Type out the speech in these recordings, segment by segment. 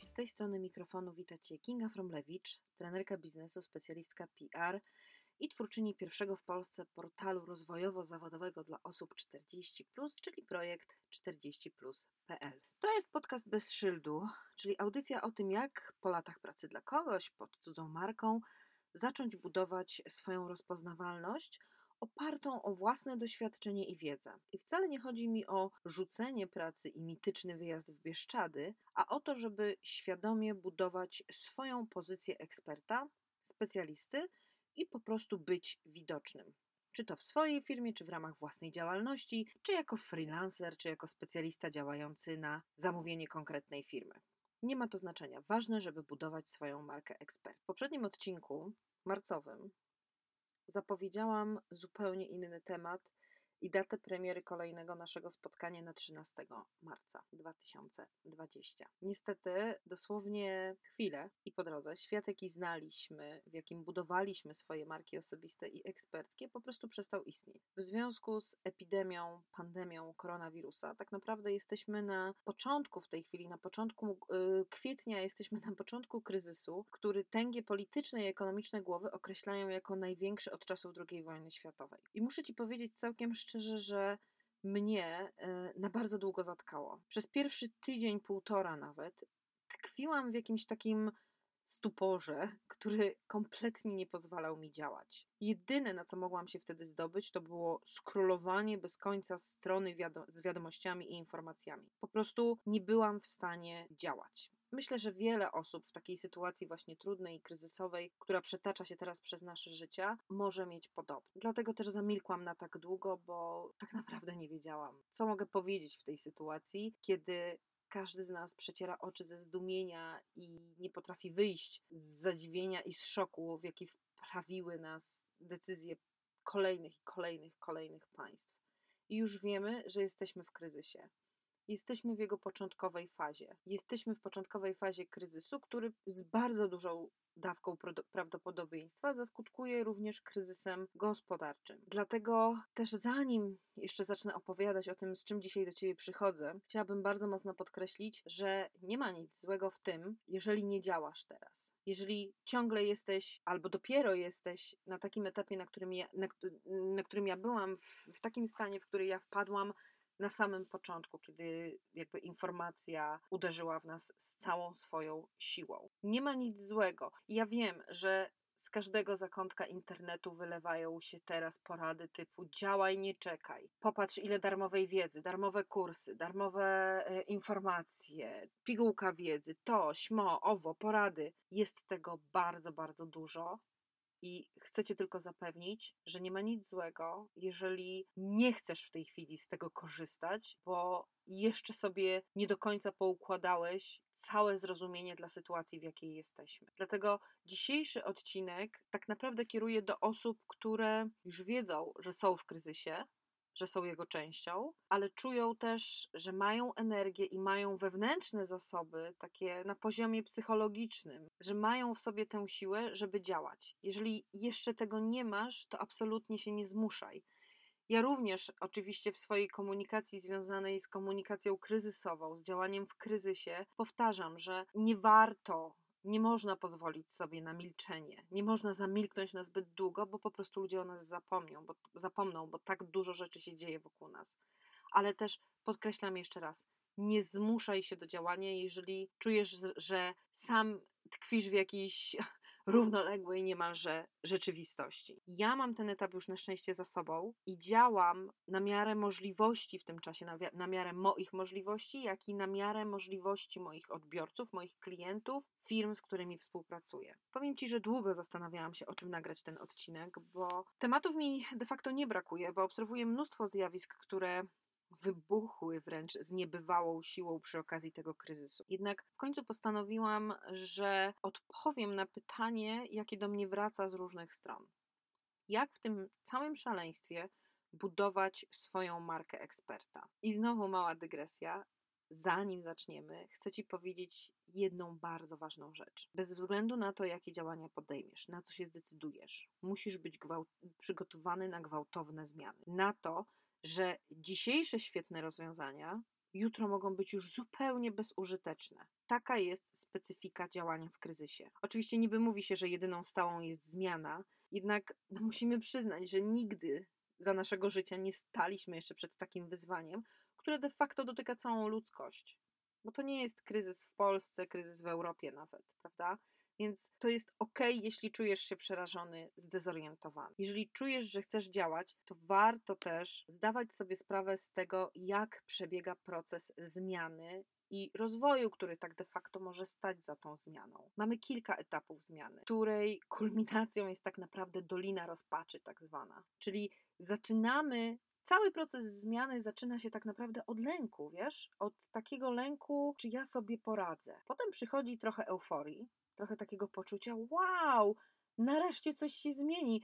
Cześć, z tej strony mikrofonu wita Cię Kinga Fromlewicz, trenerka biznesu, specjalistka PR i twórczyni pierwszego w Polsce portalu rozwojowo-zawodowego dla osób 40+, czyli projekt 40plus.pl. To jest podcast bez szyldu, czyli audycja o tym, jak po latach pracy dla kogoś, pod cudzą marką, zacząć budować swoją rozpoznawalność – opartą o własne doświadczenie i wiedzę. I wcale nie chodzi mi o rzucenie pracy i mityczny wyjazd w Bieszczady, a o to, żeby świadomie budować swoją pozycję eksperta, specjalisty i po prostu być widocznym. Czy to w swojej firmie, czy w ramach własnej działalności, czy jako freelancer, czy jako specjalista działający na zamówienie konkretnej firmy. Nie ma to znaczenia. Ważne, żeby budować swoją markę ekspert. W poprzednim odcinku marcowym zapowiedziałam zupełnie inny temat i datę premiery kolejnego naszego spotkania na 13 marca 2020. Niestety, dosłownie chwilę i po drodze, świat, jaki znaliśmy, w jakim budowaliśmy swoje marki osobiste i eksperckie, po prostu przestał istnieć. W związku z epidemią, pandemią koronawirusa, tak naprawdę jesteśmy na początku w tej chwili, na początku yy, kwietnia, jesteśmy na początku kryzysu, który tęgie polityczne i ekonomiczne głowy określają jako największy od czasów II wojny światowej. I muszę Ci powiedzieć całkiem szczerze, szczerze, że mnie e, na bardzo długo zatkało. Przez pierwszy tydzień, półtora nawet, tkwiłam w jakimś takim stuporze, który kompletnie nie pozwalał mi działać. Jedyne, na co mogłam się wtedy zdobyć, to było skrolowanie bez końca strony wiado z wiadomościami i informacjami. Po prostu nie byłam w stanie działać. Myślę, że wiele osób w takiej sytuacji właśnie trudnej i kryzysowej, która przetacza się teraz przez nasze życia, może mieć podobnie. Dlatego też zamilkłam na tak długo, bo tak naprawdę nie wiedziałam, co mogę powiedzieć w tej sytuacji, kiedy każdy z nas przeciera oczy ze zdumienia i nie potrafi wyjść z zadziwienia i z szoku, w jaki wprawiły nas decyzje kolejnych i kolejnych, kolejnych państw. I już wiemy, że jesteśmy w kryzysie. Jesteśmy w jego początkowej fazie. Jesteśmy w początkowej fazie kryzysu, który z bardzo dużą dawką prawdopodobieństwa zaskutkuje również kryzysem gospodarczym. Dlatego też zanim jeszcze zacznę opowiadać o tym, z czym dzisiaj do Ciebie przychodzę, chciałabym bardzo mocno podkreślić, że nie ma nic złego w tym, jeżeli nie działasz teraz. Jeżeli ciągle jesteś, albo dopiero jesteś na takim etapie, na którym ja, na, na którym ja byłam, w, w takim stanie, w który ja wpadłam na samym początku, kiedy jakby informacja uderzyła w nas z całą swoją siłą. Nie ma nic złego. Ja wiem, że z każdego zakątka internetu wylewają się teraz porady typu działaj, nie czekaj. Popatrz, ile darmowej wiedzy, darmowe kursy, darmowe e, informacje, pigułka wiedzy, to, śmo, owo, porady. Jest tego bardzo, bardzo dużo. I chcę Cię tylko zapewnić, że nie ma nic złego, jeżeli nie chcesz w tej chwili z tego korzystać, bo jeszcze sobie nie do końca poukładałeś całe zrozumienie dla sytuacji, w jakiej jesteśmy. Dlatego dzisiejszy odcinek tak naprawdę kieruje do osób, które już wiedzą, że są w kryzysie, że są jego częścią, ale czują też, że mają energię i mają wewnętrzne zasoby, takie na poziomie psychologicznym, że mają w sobie tę siłę, żeby działać. Jeżeli jeszcze tego nie masz, to absolutnie się nie zmuszaj. Ja również, oczywiście, w swojej komunikacji związanej z komunikacją kryzysową, z działaniem w kryzysie, powtarzam, że nie warto nie można pozwolić sobie na milczenie. Nie można zamilknąć na zbyt długo, bo po prostu ludzie o nas zapomną, bo, zapomną, bo tak dużo rzeczy się dzieje wokół nas. Ale też podkreślam jeszcze raz, nie zmuszaj się do działania, jeżeli czujesz, że sam tkwisz w jakiejś równoległej niemalże rzeczywistości. Ja mam ten etap już na szczęście za sobą i działam na miarę możliwości w tym czasie, na, miarę moich możliwości, jak i na miarę możliwości moich odbiorców, moich klientów, firm, z którymi współpracuję. Powiem Ci, że długo zastanawiałam się, o czym nagrać ten odcinek, bo tematów mi de facto nie brakuje, bo obserwuję mnóstwo zjawisk, które wybuchły wręcz z niebywałą siłą przy okazji tego kryzysu. Jednak w końcu postanowiłam, że odpowiem na pytanie, jakie do mnie wraca z różnych stron. Jak w tym całym szaleństwie budować swoją markę eksperta? I znowu mała dygresja. Zanim zaczniemy, chcę Ci powiedzieć jedną bardzo ważną rzecz. Bez względu na to, jakie działania podejmiesz, na co się zdecydujesz, musisz być przygotowany na gwałtowne zmiany. Na to, że dzisiejsze świetne rozwiązania jutro mogą być już zupełnie bezużyteczne. Taka jest specyfika działania w kryzysie. Oczywiście niby mówi się, że jedyną stałą jest zmiana, jednak no, musimy przyznać, że nigdy za naszego życia nie staliśmy jeszcze przed takim wyzwaniem, które de facto dotyka całą ludzkość. Bo to nie jest kryzys w Polsce, kryzys w Europie nawet, prawda? Więc to jest ok, jeśli czujesz się przerażony, zdezorientowany. Jeżeli czujesz, że chcesz działać, to warto też zdawać sobie sprawę z tego, jak przebiega proces zmiany i rozwoju, który tak de facto może stać za tą zmianą. Mamy kilka etapów zmiany, której kulminacją jest tak naprawdę dolina rozpaczy, tak zwana. Czyli zaczynamy cały proces zmiany zaczyna się tak naprawdę od lęku, wiesz? Od takiego lęku, czy ja sobie poradzę. Potem przychodzi trochę euforii, trochę takiego poczucia, wow, nareszcie coś się zmieni.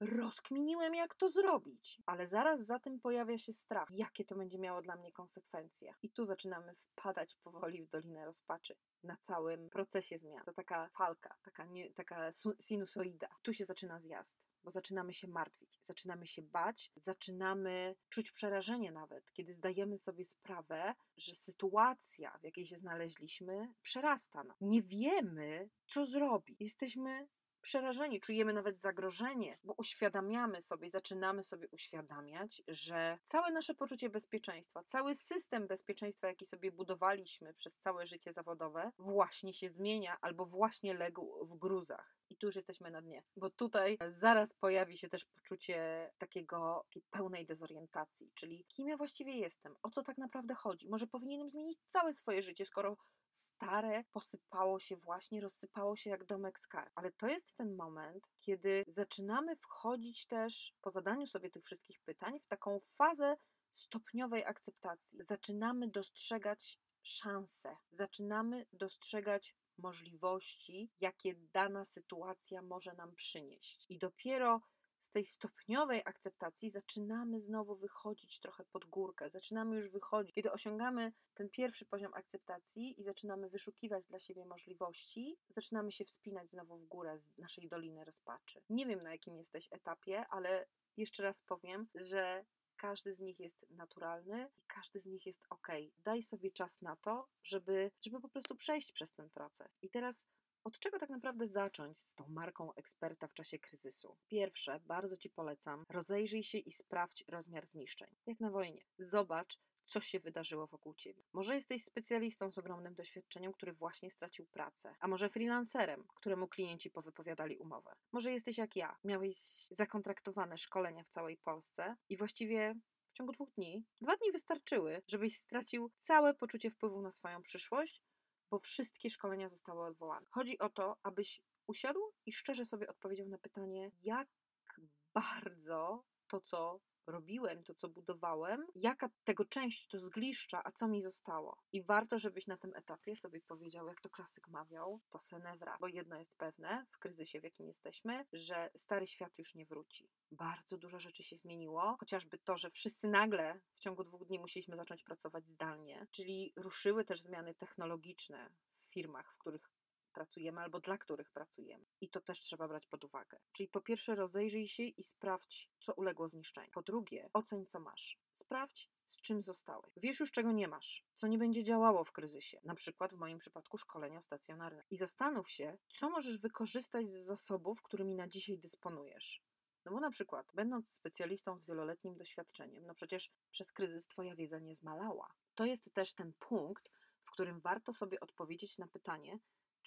Rozkminiłem, jak to zrobić, ale zaraz za tym pojawia się strach, jakie to będzie miało dla mnie konsekwencje. I tu zaczynamy wpadać powoli w dolinę rozpaczy na całym procesie zmian. To taka falka, taka, nie, taka sinusoida. Tu się zaczyna zjazd bo zaczynamy się martwić, zaczynamy się bać, zaczynamy czuć przerażenie nawet, kiedy zdajemy sobie sprawę, że sytuacja, w jakiej się znaleźliśmy, przerasta nas. Nie wiemy, co zrobić. Jesteśmy przerażeni, czujemy nawet zagrożenie, bo uświadamiamy sobie, zaczynamy sobie uświadamiać, że całe nasze poczucie bezpieczeństwa, cały system bezpieczeństwa, jaki sobie budowaliśmy przez całe życie zawodowe, właśnie się zmienia albo właśnie legł w gruzach. I tu już jesteśmy na dnie, bo tutaj zaraz pojawi się też poczucie takiego pełnej dezorientacji, czyli kim ja właściwie jestem, o co tak naprawdę chodzi. Może powinienem zmienić całe swoje życie, skoro stare posypało się właśnie, rozsypało się jak domek z kart. Ale to jest ten moment, kiedy zaczynamy wchodzić też po zadaniu sobie tych wszystkich pytań w taką fazę stopniowej akceptacji. Zaczynamy dostrzegać szanse, zaczynamy dostrzegać możliwości, jakie dana sytuacja może nam przynieść. I dopiero z tej stopniowej akceptacji zaczynamy znowu wychodzić trochę pod górkę, zaczynamy już wychodzić. Kiedy osiągamy ten pierwszy poziom akceptacji i zaczynamy wyszukiwać dla siebie możliwości, zaczynamy się wspinać znowu w górę z naszej doliny rozpaczy. Nie wiem na jakim jesteś etapie, ale jeszcze raz powiem, że każdy z nich jest naturalny i każdy z nich jest ok. Daj sobie czas na to, żeby, żeby po prostu przejść przez ten proces. I teraz od czego tak naprawdę zacząć z tą marką eksperta w czasie kryzysu? Pierwsze, bardzo Ci polecam, rozejrzyj się i sprawdź rozmiar zniszczeń. Jak na wojnie. Zobacz, co się wydarzyło wokół ciebie. Może jesteś specjalistą z ogromnym doświadczeniem, który właśnie stracił pracę, a może freelancerem, któremu klienci powypowiadali umowę. Może jesteś jak ja, miałeś zakontraktowane szkolenia w całej Polsce i właściwie w ciągu dwóch dni, dwa dni wystarczyły, żebyś stracił całe poczucie wpływu na swoją przyszłość, bo wszystkie szkolenia zostały odwołane. Chodzi o to, abyś usiadł i szczerze sobie odpowiedział na pytanie, jak bardzo to, co robiłem, to co budowałem, jaka tego część to zgliszcza, a co mi zostało. I warto, żebyś na tym etapie sobie powiedział, jak to klasyk mawiał, to senewra. Bo jedno jest pewne w kryzysie, w jakim jesteśmy, że stary świat już nie wróci. Bardzo dużo rzeczy się zmieniło, chociażby to, że wszyscy nagle w ciągu dwóch dni musieliśmy zacząć pracować zdalnie, czyli ruszyły też zmiany technologiczne w firmach, w których pracujemy albo dla których pracujemy. I to też trzeba brać pod uwagę. Czyli po pierwsze rozejrzyj się i sprawdź, co uległo zniszczeniu. Po drugie, oceń, co masz. Sprawdź, z czym zostałeś. Wiesz już, czego nie masz, co nie będzie działało w kryzysie, na przykład w moim przypadku szkolenia stacjonarne. I zastanów się, co możesz wykorzystać z zasobów, którymi na dzisiaj dysponujesz. No bo na przykład, będąc specjalistą z wieloletnim doświadczeniem, no przecież przez kryzys Twoja wiedza nie zmalała. To jest też ten punkt, w którym warto sobie odpowiedzieć na pytanie,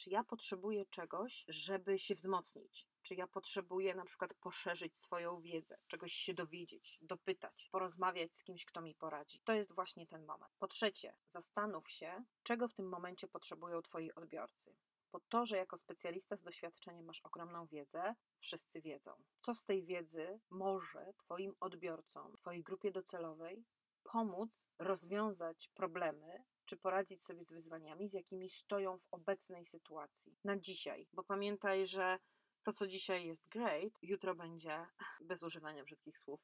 czy ja potrzebuję czegoś, żeby się wzmocnić? Czy ja potrzebuję na przykład poszerzyć swoją wiedzę, czegoś się dowiedzieć, dopytać, porozmawiać z kimś, kto mi poradzi? To jest właśnie ten moment. Po trzecie, zastanów się, czego w tym momencie potrzebują Twoi odbiorcy. Bo to, że jako specjalista z doświadczeniem masz ogromną wiedzę, wszyscy wiedzą. Co z tej wiedzy może Twoim odbiorcom, Twojej grupie docelowej pomóc rozwiązać problemy, czy poradzić sobie z wyzwaniami, z jakimi stoją w obecnej sytuacji, na dzisiaj. Bo pamiętaj, że to, co dzisiaj jest great, jutro będzie, bez używania brzydkich słów,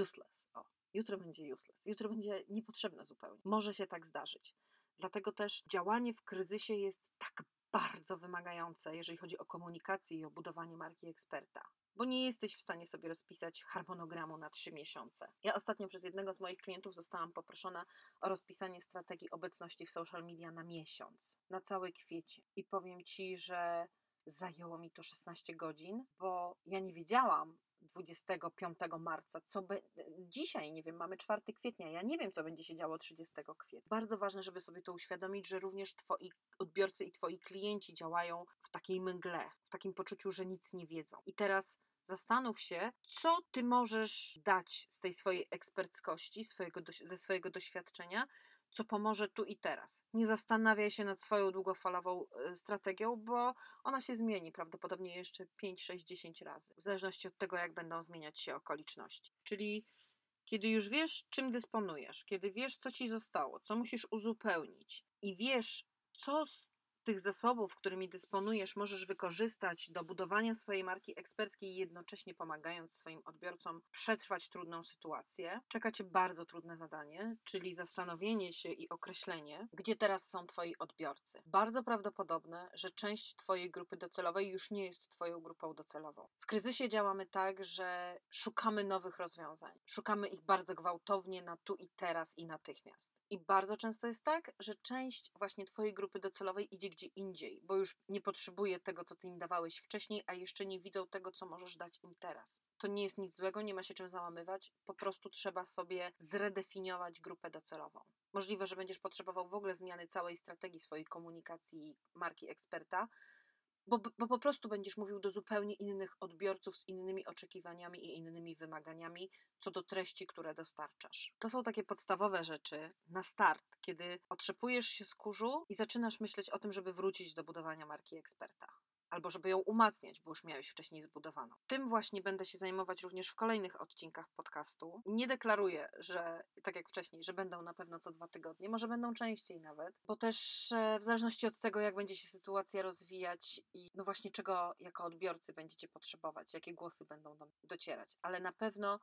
useless. O, jutro będzie useless. Jutro będzie niepotrzebne zupełnie. Może się tak zdarzyć. Dlatego też działanie w kryzysie jest tak bardzo wymagające, jeżeli chodzi o komunikację i o budowanie marki eksperta. bo nie jesteś w stanie sobie rozpisać harmonogramu na trzy miesiące. Ja ostatnio przez jednego z moich klientów zostałam poproszona o rozpisanie strategii obecności w social media na miesiąc, na cały kwiecień. I powiem ci, że zajęło mi to 16 godzin, bo ja nie wiedziałam, 25 marca, co be... dzisiaj, nie wiem, mamy 4 kwietnia, ja nie wiem, co będzie się działo 30 kwietnia. Bardzo ważne, żeby sobie to uświadomić, że również twoi odbiorcy i twoi klienci działają w takiej mgle, w takim poczuciu, że nic nie wiedzą. I teraz zastanów się, co ty możesz dać z tej swojej eksperckości, swojego, ze swojego doświadczenia, co pomoże tu i teraz. Nie zastanawiaj się nad swoją długofalową e, strategią, bo ona się zmieni prawdopodobnie jeszcze 5, 6, 10 razy, w zależności od tego, jak będą zmieniać się okoliczności. Czyli kiedy już wiesz, czym dysponujesz, kiedy wiesz, co ci zostało, co musisz uzupełnić i wiesz, co z tych zasobów, którymi dysponujesz, możesz wykorzystać do budowania swojej marki eksperckiej, jednocześnie pomagając swoim odbiorcom przetrwać trudną sytuację. Czeka Cię bardzo trudne zadanie, czyli zastanowienie się i określenie, gdzie teraz są Twoi odbiorcy. Bardzo prawdopodobne, że część Twojej grupy docelowej już nie jest Twoją grupą docelową. W kryzysie działamy tak, że szukamy nowych rozwiązań. Szukamy ich bardzo gwałtownie na tu i teraz i natychmiast. I bardzo często jest tak, że część właśnie Twojej grupy docelowej idzie gdzie indziej, bo już nie potrzebuje tego, co Ty im dawałeś wcześniej, a jeszcze nie widzą tego, co możesz dać im teraz. To nie jest nic złego, nie ma się czym załamywać, po prostu trzeba sobie zredefiniować grupę docelową. Możliwe, że będziesz potrzebował w ogóle zmiany całej strategii swojej komunikacji marki eksperta, bo, bo po prostu będziesz mówił do zupełnie innych odbiorców z innymi oczekiwaniami i innymi wymaganiami co do treści, które dostarczasz. To są takie podstawowe rzeczy na start, kiedy otrzepujesz się z kurzu i zaczynasz myśleć o tym, żeby wrócić do budowania marki eksperta albo żeby ją umacniać, bo już miałeś wcześniej zbudowaną. Tym właśnie będę się zajmować również w kolejnych odcinkach podcastu. Nie deklaruję, że tak jak wcześniej, że będą na pewno co dwa tygodnie, może będą częściej nawet, bo też e, w zależności od tego, jak będzie się sytuacja rozwijać i no właśnie czego jako odbiorcy będziecie potrzebować, jakie głosy będą docierać, ale na pewno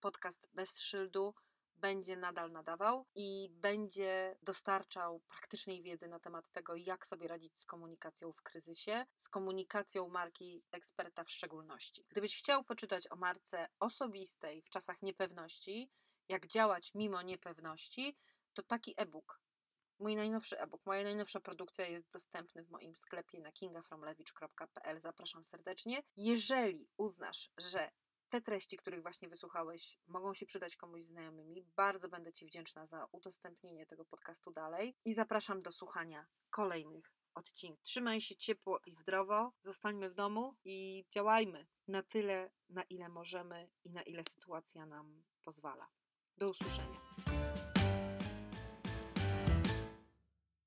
podcast bez szyldu będzie nadal nadawał i będzie dostarczał praktycznej wiedzy na temat tego, jak sobie radzić z komunikacją w kryzysie, z komunikacją marki eksperta w szczególności. Gdybyś chciał poczytać o marce osobistej w czasach niepewności, jak działać mimo niepewności, to taki e-book Mój najnowszy e-book, moja najnowsza produkcja jest dostępny w moim sklepie na kingafromlewicz.pl. Zapraszam serdecznie. Jeżeli uznasz, że te treści, których właśnie wysłuchałeś, mogą się przydać komuś znajomymi. Bardzo będę Ci wdzięczna za udostępnienie tego podcastu dalej i zapraszam do słuchania kolejnych odcinków. Trzymaj się ciepło i zdrowo, zostańmy w domu i działajmy na tyle, na ile możemy i na ile sytuacja nam pozwala. Do usłyszenia.